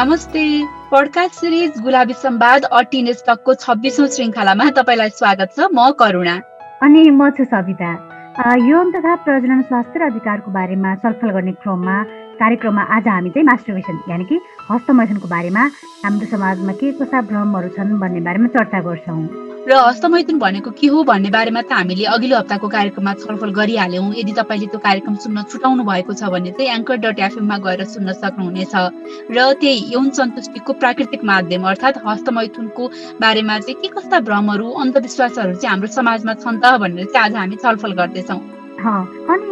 नमस्ते। Podcast series Gulabi Sambad अटिनेस तकको छब्बिसौँ श्रृङ्खलामा तपाईँलाई स्वागत छ। म करुणा। अनि म छु सविता। यौन तथा प्रजनन स्वास्थ्य र अधिकारको बारेमा छलफल गर्ने क्रममा कार्यक्रममा आज हामी चाहिँ मास्टरबेसन यानि कि हस्तमैथुनको बारेमा हाम्रो समाजमा के कस्ता भ्रमहरू छन् भन्ने बारेमा चर्चा गर्छौँ। र हस्तमैथुन भनेको के हो भन्ने बारेमा त हामीले अघिल्लो हप्ताको कार्यक्रममा छलफल गरिहाल्यौँ। यदि तपाईँले त्यो कार्यक्रम सुन्न छुटाउनु भएको छ भने चाहिँ एङ्कर डट एफएममा गएर सुन्न सक्नुहुनेछ। र त्यही यौन सन्तुष्टिको प्राकृतिक माध्यम अर्थात् हस्तमैथुनको बारेमा चाहिँ के कस्ता भ्रमहरू अन्धविश्वासहरू चाहिँ हाम्रो समाजमा छन् त भनेर चाहिँ आज हामी छलफल गर्दैछौँ। अनि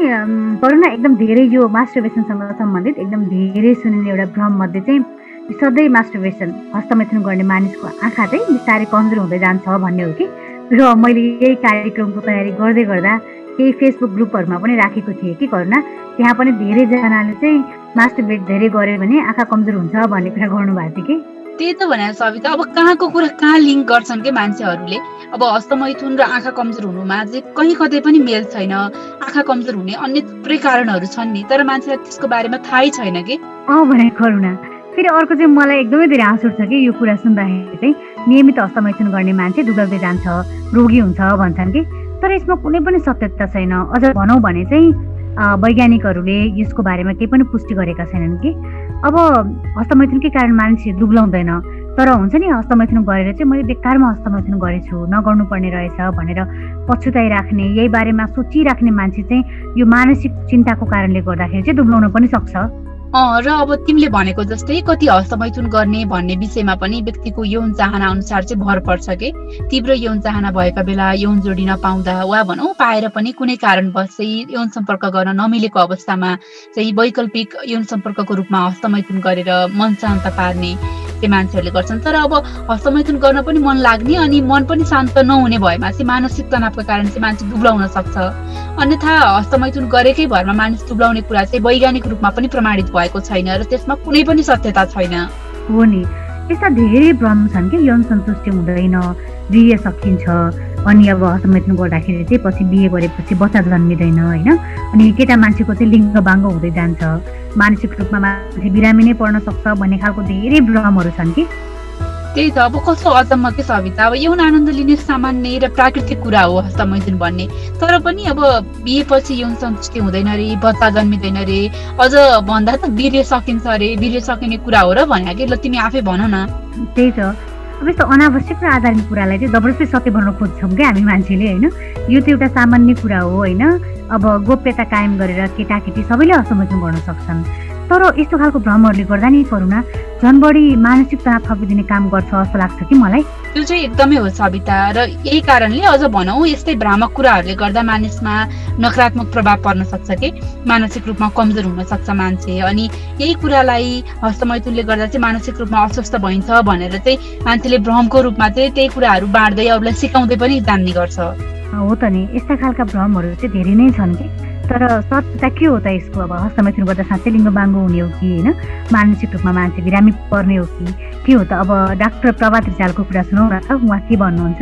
करुणा एकदम धेरै यो मास्टरबेसनसँग सम्बन्धित एकदम धेरै सुनिने एउटा भ्रम मध्ये चाहिँ सधैँ मास्टरबेसन हस्तमैथुन गर्ने मानिसको आँखा चाहिँ बिस्तारै कमजोर हुँदै जान्छ भन्ने हो कि? र मैले यही कार्यक्रमको तयारी गर्दै गर्दा केही फेसबुक ग्रुपहरूमा पनि राखेको थिएँ कि करुणा? त्यहाँ पनि धेरैजनाले चाहिँ मास्टरबेट धेरै गऱ्यो भने आँखा कमजोर हुन्छ भन्ने कुरा गर्नुभएको थियो कि? त्यही त भने सविता अब कहाँको कुरा कहाँ लिङ्क गर्छन् कि मान्छेहरूले? अब हस्तमैथुन र आँखा कमजोर हुनुमा चाहिँ कहीँ कतै पनि मेल छैन। आँखा कमजोर हुने अन्य थुप्रै कारणहरू छन् नि तर मान्छेलाई त्यसको बारेमा थाहै छैन कि? अँ भने करुणा फेरि अर्को चाहिँ मलाई एकदमै धेरै आँसु उठ्छ कि यो कुरा सुन्दाखेरि चाहिँ नियमित हस्तमैथुन गर्ने मान्छे दुब्लाउँदै जान्छ रोगी हुन्छ भन्छन् कि। तर यसमा कुनै पनि सत्यता छैन। अझ भनौँ भने चाहिँ वैज्ञानिकहरूले यसको बारेमा केही पनि पुष्टि गरेका छैनन् कि। अब हस्तमैथुनकै कारण मान्छे दुब्लाउँदैन तर हुन्छ नि हस्तमैथुन गरेर चाहिँ मैले बेकारमा हस्तमैथुन गरेछु। नगर्नुपर्ने रहेछ भनेर पछुताइराख्ने यही बारेमा सोचिराख्ने मान्छे चाहिँ यो मानसिक चिन्ताको कारणले गर्दाखेरि चाहिँ दुब्लाउन पनि सक्छ। र अब तिमीले भनेको जस्तै कति हस्तमैथुन गर्ने भन्ने विषयमा पनि व्यक्तिको यौन चाहना अनुसार चाहिँ भर पर्छ कि? तीव्र यौन चाहना भएका बेला यौन जोडी नपाउँदा वा भनौँ पाएर पनि कुनै कारणवश चाहिँ यौन सम्पर्क गर्न नमिलेको अवस्थामा चाहिँ वैकल्पिक यौन सम्पर्कको रूपमा हस्तमैथुन गरेर मन शान्त पार्ने त्यो मान्छेहरूले गर्छन्। तर अब हस्तमैथुन गर्न पनि मन लाग्ने अनि मन पनि शान्त नहुने भएमा चाहिँ मानसिक तनावको कारण चाहिँ मान्छे दुब्लाउन सक्छ। अन्यथा हस्तमैथुन गरेकै भरमा मानिस दुब्लाउने कुरा चाहिँ वैज्ञानिक रूपमा पनि प्रमाणित भएको छैन र त्यसमा कुनै पनि सत्यता छैन। हो नि। यस्ता धेरै भ्रम छन् कि यौन सन्तुष्टि हुँदैन सकिन्छ। अनि अब हस्तमैथुन गर्दाखेरि चाहिँ पछि बिहे गरेपछि बच्चा जन्मिँदैन होइन? अनि केटा मान्छेको चाहिँ लिङ्ग बाङ्ग हुँदै जान्छ। मानसिक रूपमा मान्छे बिरामी नै पर्न सक्छ भन्ने खालको धेरै भ्रमहरू छन् कि? त्यही त अब कस्तो अचम्म के सविता अब यौन आनन्द लिने सामान्य र प्राकृतिक कुरा हो हस्तमैथुन भन्ने। तर पनि अब बिहेपछि यौन सन्तुष्टि हुँदैन अरे बच्चा जन्मिँदैन अरे अझ भन्दा त बिर्य सकिन्छ अरे बिर्य सकिने कुरा हो र भने कि ल तिमी आफै भन न। त्यही त। अब यस्तो अनावश्यक र आधारित कुरालाई चाहिँ जबरजस्ती सत्य बनाउन खोज्छौँ क्या हामी मान्छेले होइन? यो त एउटा सामान्य कुरा हो होइन? अब गोप्यता कायम गरेर केटाकेटी सबैले हस्तमैथुन गर्न सक्छन्। तर यस्तो खालको भ्रमहरूले गर्दा नि करुणा झन् बढी मानसिक तनाव थपिदिने काम गर्छ जस्तो लाग्छ कि मलाई? त्यो चाहिँ एकदमै हो सविता र यही कारणले अझ भनौँ यस्तै भ्रामक कुराहरूले गर्दा मानिसमा नकारात्मक प्रभाव पर्न सक्छ कि? मानसिक रूपमा कमजोर हुन सक्छ मान्छे अनि यही कुरालाई हस्तमैथुनले गर्दा चाहिँ मानसिक रूपमा अस्वस्थ भइन्छ भनेर चाहिँ मान्छेले भ्रमको रूपमा चाहिँ त्यही कुराहरू बाँड्दै अरूलाई सिकाउँदै पनि जान्ने गर्छ। हो त नि यस्ता खालका भ्रमहरू चाहिँ धेरै नै छन् कि? तर सत्यता के हो त यसको अब हस्तमैथुन गर्दा साँच्चै लिङ्ग बाङ्गो हुने हो कि होइन? मानसिक रूपमा मान्छे बिरामी पर्ने हो कि? के हो त? अब डाक्टर प्रभात रिजालको कुरा सुनौ न त। उहाँ के भन्नुहुन्छ?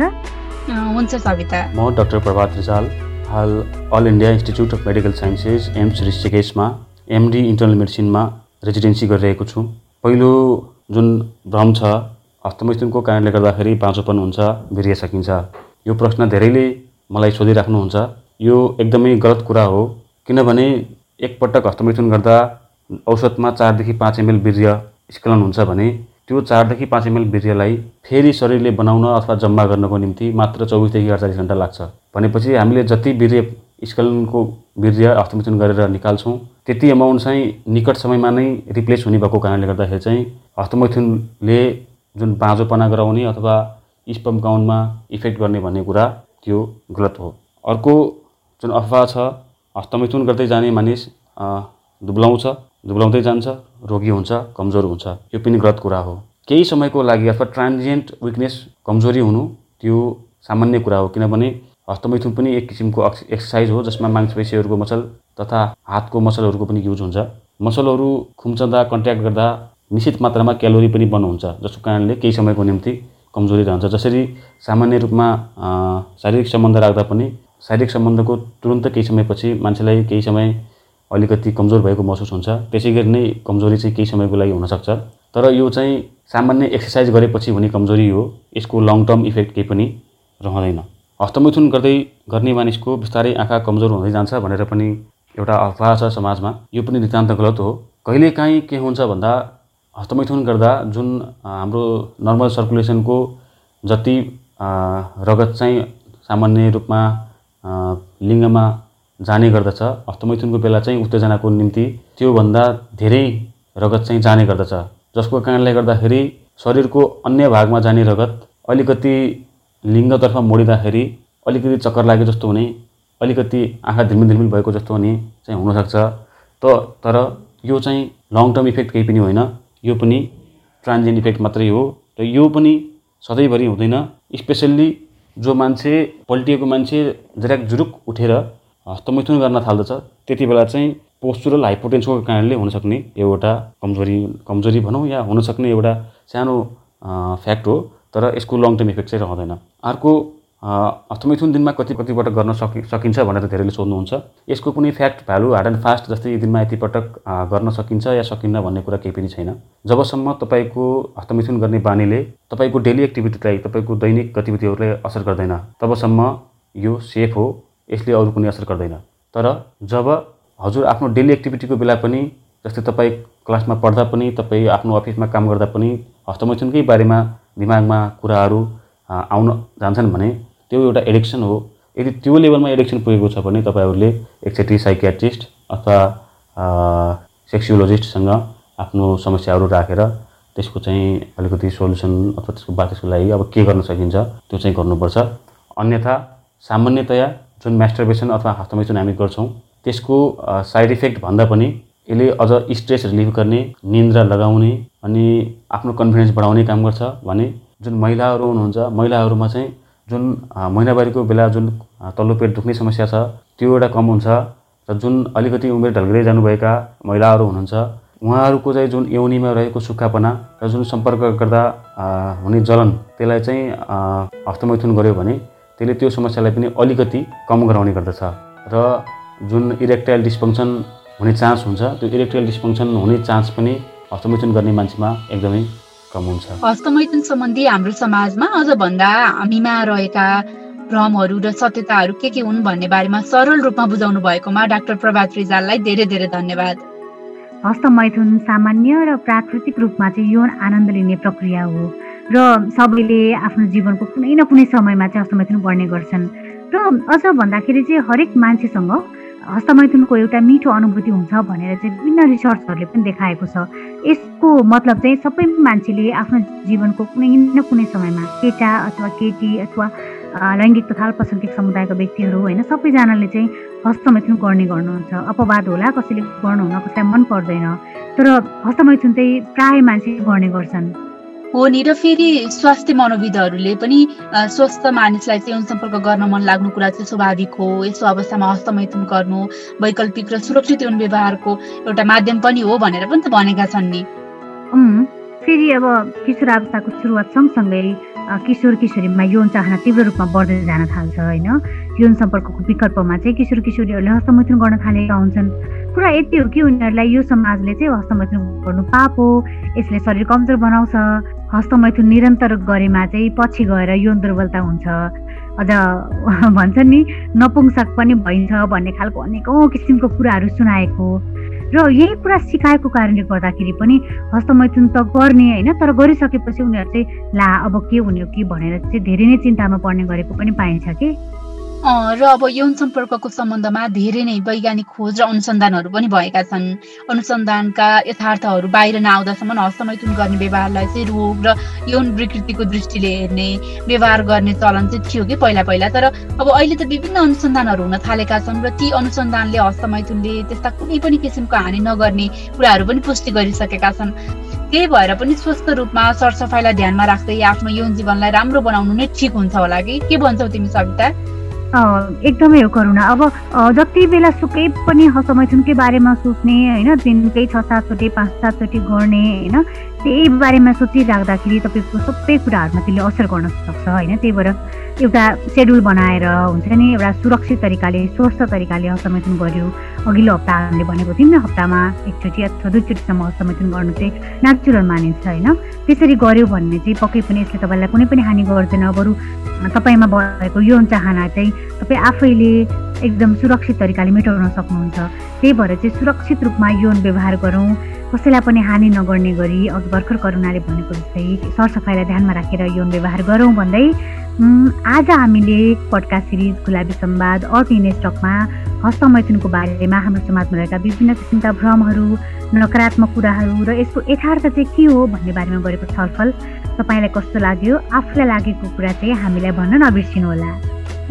हुन्छ सविता। म डाक्टर प्रभात रिजाल हाल all India institute of medical sciences AIIMS ऋषिकेशमा MD internal मेडिसिनमा रेजिडेन्सी गरिरहेको छु। पहिलो जुन भ्रम छ हस्तमैथुनको कारणले गर्दाखेरि बाँचोपन हुन्छ बिर्य सकिन्छ। यो प्रश्न धेरैले मलाई सोधिराख्नुहुन्छ। यो एकदमै गलत कुरा हो। किनभने एकपटक हस्तमैथुन गर्दा औसतमा चारदेखि पाँच एमएल वीर्य स्खलन हुन्छ भने त्यो चारदेखि पाँच एमएल वीर्यलाई फेरि शरीरले बनाउन अथवा जम्मा गर्नको निम्ति मात्र चौबिसदेखि अडचालिस घन्टा लाग्छ। भनेपछि हामीले जति वीर्य स्खलनको वीर्य हस्तमैथुन गरेर निकाल्छौँ त्यति एमाउन्ट चाहिँ निकट समयमा नै रिप्लेस हुने भएको कारणले गर्दाखेरि चाहिँ हस्तमैथुनले जुन बाँझोपना गराउने अथवा स्पम काउन्टमा इफेक्ट गर्ने भन्ने कुरा त्यो गलत हो। अर्को जुन अफवाह छ हस्तमैथुन गर्दै जाने मानिस दुब्लाउँछ दुब्लाउँदै जान्छ रोगी हुन्छ कमजोर हुन्छ। यो पनि गलत कुरा हो। केही समयको लागि अथवा ट्रान्जिएन्ट विकनेस कमजोरी हुनु त्यो सामान्य कुरा हो। किनभने हस्तमैथुन पनि एक किसिमको एक्सर्साइज हो जसमा मांसपेसीहरूको मसल तथा हातको मसलहरूको पनि युज हुन्छ। मसलहरू खुम्चँदा कन्ट्याक्ट गर्दा निश्चित मात्रामा क्यालोरी पनि बन्द हुन्छ जसको कारणले केही समयको निम्ति कमजोरी रहन्छ। जसरी सामान्य रूपमा शारीरिक सम्बन्ध राख्दा पनि शारीरिक सम्बन्धको तुरन्त केही समयपछि मान्छेलाई केही समय अलिकति कमजोर भएको महसुस हुन्छ। त्यसै गरी नै कमजोरी चाहिँ केही समयको लागि हुनसक्छ। तर यो चाहिँ सामान्य एक्सर्साइज गरेपछि हुने कमजोरी हो। यसको लङ टर्म इफेक्ट केही पनि रहँदैन। हस्तमैथुन गर्दै गर्ने मानिसको बिस्तारै आँखा कमजोर हुँदै जान्छ भनेर पनि एउटा अफवाह छ समाजमा। यो पनि नितान्त गलत हो। कहिलेकाहीँ के हुन्छ भन्दा हस्तमैथुन गर्दा जुन हाम्रो नर्मल सर्कुलेसनको जति रगत चाहिँ सामान्य रूपमा लिङ्गमा जाने गर्दछ। हस्तमैथुनको बेला चाहिँ उत्तेजनाको निम्ति त्योभन्दा धेरै रगत चाहिँ जाने गर्दछ। जसको कारणले गर्दाखेरि शरीरको अन्य भागमा जाने रगत अलिकति लिङ्गतर्फ मोडिँदाखेरि अलिकति चक्कर लागे जस्तो हुने अलिकति आँखा धिलमिल धिलमिल भएको जस्तो हुने चाहिँ हुनसक्छ। त तर यो चाहिँ लङ टर्म इफेक्ट केही पनि होइन। यो पनि ट्रान्जियन्ट इफेक्ट मात्रै हो। र यो पनि सधैँभरि हुँदैन। स्पेसल्ली जो मान्छे पल्टिएको मान्छे जराक जुरुक उठेर हस्तमैथुन गर्न थाल्दछ त्यति बेला चाहिँ पोस्चुरल हाइपोटेन्सनको कारणले हुनसक्ने एउटा कमजोरी कमजोरी भनौँ या हुनसक्ने एउटा सानो फ्याक्ट हो तर यसको लङ टर्म इफेक्ट चाहिँ रहँदैन। अर्को हस्तमैथुन दिनमा कति कतिपटक गर्न सकि सकिन्छ भनेर धेरैले सोध्नुहुन्छ। यसको कुनै fact value hard and fast जस्तै दिनमा यति पटक गर्न सकिन्छ या सकिन्न भन्ने कुरा केही पनि छैन। जबसम्म तपाईँको हस्तमैथुन गर्ने बानीले तपाईँको डेली एक्टिभिटीलाई तपाईँको दैनिक गतिविधिहरूलाई असर गर्दैन तबसम्म यो सेफ हो यसले अरू कुनै असर गर्दैन। तर जब हजुर आफ्नो डेली एक्टिभिटीको बेला पनि जस्तै तपाईँ क्लासमा पढ्दा पनि तपाईँ आफ्नो अफिसमा काम गर्दा पनि हस्तमैथुनकै बारेमा दिमागमा कुराहरू आउन जान्छन् भने त्यो एउटा एडिक्सन हो। यदि त्यो लेभलमा एडिक्सन पुगेको छ भने तपाईँहरूले एकचोटि साइकियाट्रिस्ट अथवा सेक्सियोलोजिस्टसँग आफ्नो समस्याहरू राखेर त्यसको चाहिँ अलिकति सोल्युसन अथवा त्यसको बा त्यसको लागि अब के गर्न सकिन्छ त्यो चाहिँ गर्नुपर्छ। अन्यथा सामान्यतया जुन म्यास्टरबेसन अथवा हस्तमैथुन हामी गर्छौँ त्यसको साइड इफेक्ट भन्दा पनि यसले अझ स्ट्रेस रिलिभ गर्ने निन्द्रा लगाउने अनि आफ्नो कन्फिडेन्स बढाउने काम गर्छ। भने जुन महिलाहरू हुनुहुन्छ महिलाहरूमा चाहिँ जुन महिनावारीको बेला जुन तल्लो पेट दुख्ने समस्या छ त्यो एउटा कम हुन्छ। र जुन अलिकति उमेर ढल्किँदै जानुभएका महिलाहरू हुनुहुन्छ उहाँहरूको चाहिँ जुन यौनीमा रहेको सुक्खापना र जुन सम्पर्क गर्दा हुने जलन त्यसलाई चाहिँ हस्तमैथुन गऱ्यो भने त्यसले त्यो समस्यालाई पनि अलिकति कम गराउने गर्दछ। र जुन इरेक्टाइल डिस्फङ्सन हुने चान्स हुन्छ त्यो इरेक्टाइल डिस्फङ्सन हुने चान्स पनि हस्तमैथुन गर्ने मान्छेमा एकदमै हस्तमैथुन सम्बन्धी हाम्रो समाजमा अझ भन्दा हामीमा रहेका भ्रमहरू र सत्यताहरू के के हुन् भन्ने बारेमा सरल रूपमा बुझाउनु भएकोमा डाक्टर प्रभात रिजाललाई धेरै धेरै धन्यवाद। हस्तमैथुन सामान्य र प्राकृतिक रूपमा चाहिँ यौन आनन्द लिने प्रक्रिया हो र सबैले आफ्नो जीवनको कुनै न कुनै समयमा चाहिँ हस्तमैथुन गर्ने गर्छन्। र अझ भन्दाखेरि चाहिँ हरेक मान्छेसँग हस्तमैथुनको एउटा मिठो अनुभूति हुन्छ भनेर चाहिँ विभिन्न रिसर्चहरूले पनि देखाएको छ। यसको मतलब चाहिँ सबै मान्छेले आफ्नो जीवनको कुनै न कुनै समयमा केटा अथवा केटी अथवा लैङ्गिक तथा अल्पसङ्ख्यक समुदायका व्यक्तिहरू होइन सबैजनाले चाहिँ हस्तमैथुन गर्ने गर्नुहुन्छ। अपवाद होला कसैले गर्नुहुन कसैलाई मन पर्दैन। तर हस्तमैथुन चाहिँ प्राय मान्छे गर्ने गर्छन्। हो नि र फेरि स्वास्थ्य मनोविदहरूले पनि स्वस्थ मानिसलाई चाहिँ यौन सम्पर्क गर्न मन लाग्नु कुरा चाहिँ स्वाभाविक हो। यस्तो अवस्थामा हस्तमैथुन गर्नु वैकल्पिक र सुरक्षित यौन व्यवहारको एउटा माध्यम पनि हो भनेर पनि त भनेका छन् नि। फेरि अब किशोरावस्थाको सुरुवात सँगसँगै किशोर किशोरीमा यौन चाहना तीव्र रूपमा बढ्दै जान थाल्छ होइन? यौन सम्पर्कको विकल्पमा चाहिँ किशोर किशोरीहरूले हस्तमैथुन गर्न थालेका हुन्छन्। कुरा यति हो कि उनीहरूलाई यो समाजले चाहिँ हस्तमैथुन गर्नु पाप हो यसले शरीर कमजोर बनाउँछ। हस्तमैथुन निरन्तर गरेमा चाहिँ पछि गएर यौन दुर्बलता हुन्छ। अझ भन्छन् नि नपुंसक पनि भइन्छ भन्ने खालको अनेकौँ किसिमको कुराहरू सुनाएको। र यही कुरा सिकाएको कारणले गर्दाखेरि पनि हस्तमैथुन त गर्ने होइन तर गरिसकेपछि उनीहरू चाहिँ ला अब के हुने हो कि भनेर चाहिँ धेरै नै चिन्तामा पर्ने गरेको पनि पाइन्छ कि? र अब यौन सम्पर्कको सम्बन्धमा धेरै नै वैज्ञानिक खोज र अनुसन्धानहरू पनि भएका छन्। अनुसन्धानका यथार्थहरू बाहिर नआउँदासम्म हस्तमैथुन गर्ने व्यवहारलाई चाहिँ रोग र यौन विकृतिको दृष्टिले हेर्ने व्यवहार गर्ने चलन चाहिँ थियो कि पहिला पहिला। तर अब अहिले त विभिन्न अनुसन्धानहरू हुन थालेका छन् र ती अनुसन्धानले हस्तमैथुनले त्यस्ता कुनै पनि किसिमको हानि नगर्ने कुराहरू पनि पुष्टि गरिसकेका छन्। त्यही भएर पनि स्वस्थ रूपमा सरसफाइलाई ध्यानमा राख्दै आफ्नो यौन जीवनलाई राम्रो बनाउनु नै ठिक हुन्छ होला कि? के भन्छौ तिमी सविता? एकदमै हो करुणा। अब जति बेला सुकै पनि हस्तमैथुनकै बारेमा सोच्ने होइन दिनकै छ सातचोटि पाँच सातचोटि गर्ने होइन त्यही बारेमा सोचिराख्दाखेरि तपाईँको सबै कुराहरूमा त्यसले असर गर्न सक्छ होइन त्यही भएर एउटा सेड्युल बनाएर हुन्छ नि एउटा सुरक्षित तरिकाले स्वस्थ तरिकाले हस्तमैथुन गऱ्यो अघिल्लो हप्ता हामीले भनेको थियौँ नि हप्तामा एकचोटि अथवा दुईचोटिसम्म हस्तमैथुन गर्नु चाहिँ नेचुरल मानिन्छ होइन? त्यसरी गऱ्यो भने चाहिँ पक्कै पनि यसले तपाईँलाई कुनै पनि हानि गर्दैन। बरु तपाईँमा भएको यौन चाहना चाहिँ तपाईँ आफैले एकदम सुरक्षित तरिकाले मेटाउन सक्नुहुन्छ। त्यही भएर चाहिँ सुरक्षित रूपमा यौन व्यवहार गरौँ। कसैलाई पनि हानि नगर्ने गरी अघि भर्खर करुणाले भनेको जस्तै सरसफाइलाई ध्यानमा राखेर यौन व्यवहार गरौँ भन्दै आज हामीले पड्का सिरिज गुलाबी संवाद अटिने स्टकमा हस्तमैथुनको बारेमा हाम्रो समाजमा रहेका विभिन्न किसिमका भ्रमहरू नकारात्मक कुराहरू र यसको यथार्थ चाहिँ के हो भन्ने बारेमा गरेको छलफल तपाईँलाई कस्तो लाग्यो? आफूलाई लागेको कुरा चाहिँ हामीलाई भन्न नबिर्सिनुहोला।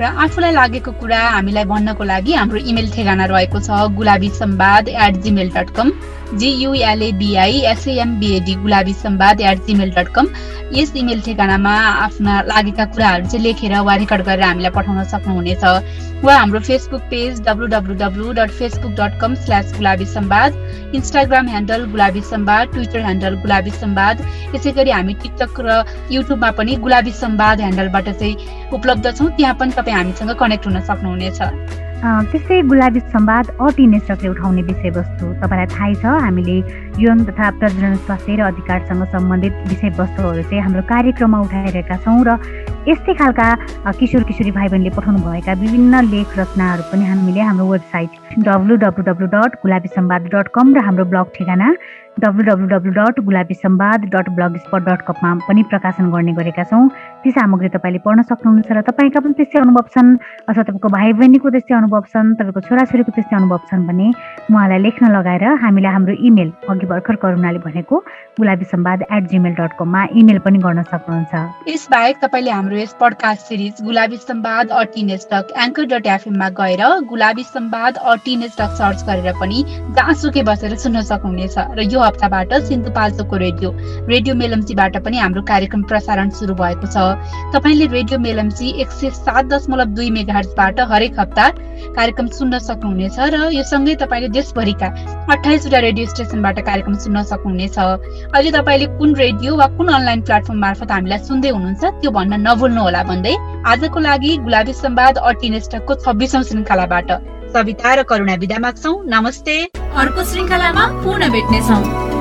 र आफूलाई लागेको कुरा हामीलाई भन्नको लागि हाम्रो इमेल ठेगाना रहेको छ Gulabi Sambad at Gmail dot com G U L A B I S A M B A D Gulabi Sambad at Gmail dot com yes email ठेगानामा आफ्ना लागेका कुराहरू चाहिँ लेखेर वा रेकर्ड गरेर हामीलाई पठाउन सक्नुहुनेछ। वा हाम्रो Facebook page W W W dot Facebook dot com slash Gulabi Sambad Instagram handle Gulabi Sambad Twitter handle Gulabi Sambad यसै गरी हामी टिकटक र युट्युबमा पनि गुलाबी सम्वाद ह्यान्डलबाट चाहिँ उपलब्ध छौँ। त्यहाँ पनि तपाईँ हामीसँग कनेक्ट हुन सक्नुहुनेछ। त्यस्तै गुलाबी संवाद अटिनेसकले उठाउने विषयवस्तु तपाईँलाई थाहै छ। हामीले यौन तथा प्रजनन स्वास्थ्य र अधिकारसँग सम्बन्धित विषयवस्तुहरू चाहिँ हाम्रो कार्यक्रममा उठाइरहेका छौँ र यस्तै खालका किशोर किशोरी भाइ बहिनीले पठाउनु भएका विभिन्न लेख रचनाहरू पनि हामीले हाम्रो website W W W dot Gulabi Sambad dot com र हाम्रो ब्लग ठेगाना W W W dot Gulabi Sambad dot blogspot dot कममा पनि प्रकाशन गर्ने गरेका छौँ। ती सामग्री तपाईँले पढ्न सक्नुहुन्छ र तपाईँका पनि त्यस्तै अनुभव छन् अथवा तपाईँको भाइ बहिनीको त्यस्तै अनुभव छन् तपाईँको छोराछोरीको त्यस्तै अनुभव छन् भने उहाँलाई लेख्न लगाएर हामीलाई हाम्रो इमेल अघि भर्खर करुणाले भनेको Gulabi Sambad at Gmail dot कममा इमेल पनि गर्न सक्नुहुन्छ। यसबाहेक तपाईँले हाम्रो यस पडकास्ट सिरिज गुलाबी सम्वाद अटिनेस एङ्कर डट एफएममा गएर गुलाबी सम्वाद अटिनेस डक सर्च गरेर पनि जहाँसुकै बसेर सुन्न सक्नुहुनेछ र यो हप्ताबाट सिन्धुपाल्चोकको रेडियो रेडियो मेलम्चीबाट पनि हाम्रो कार्यक्रम प्रसारण सुरु भएको छ। तपाईँले रेडियो मेलम्ची एक सय सात दशमलव दुई मेगाहर्जबाट हरेक हप्ता कार्यक्रम सुन्न सक्नुहुनेछ र यो सँगै तपाईँले देशभरिका अठाइसवटा रेडियो स्टेसनबाट कार्यक्रम सुन्न सक्नुहुनेछ। अहिले तपाईँले कुन रेडियो वा कुन अनलाइन प्लेटफर्म मार्फत हामीलाई सुन्दै हुनुहुन्छ त्यो भन्न नभुल्नुहोला भन्दै आजको लागि गुलाबी सम्वाद अर्टिनेस्टकको छब्बिसौँ श्रृङ्खलाबाट। सविता र करुणा विदा माग्छौ नमस्ते। अर्को श्रृङ्खलामा पुनः भेट्नेछौँ।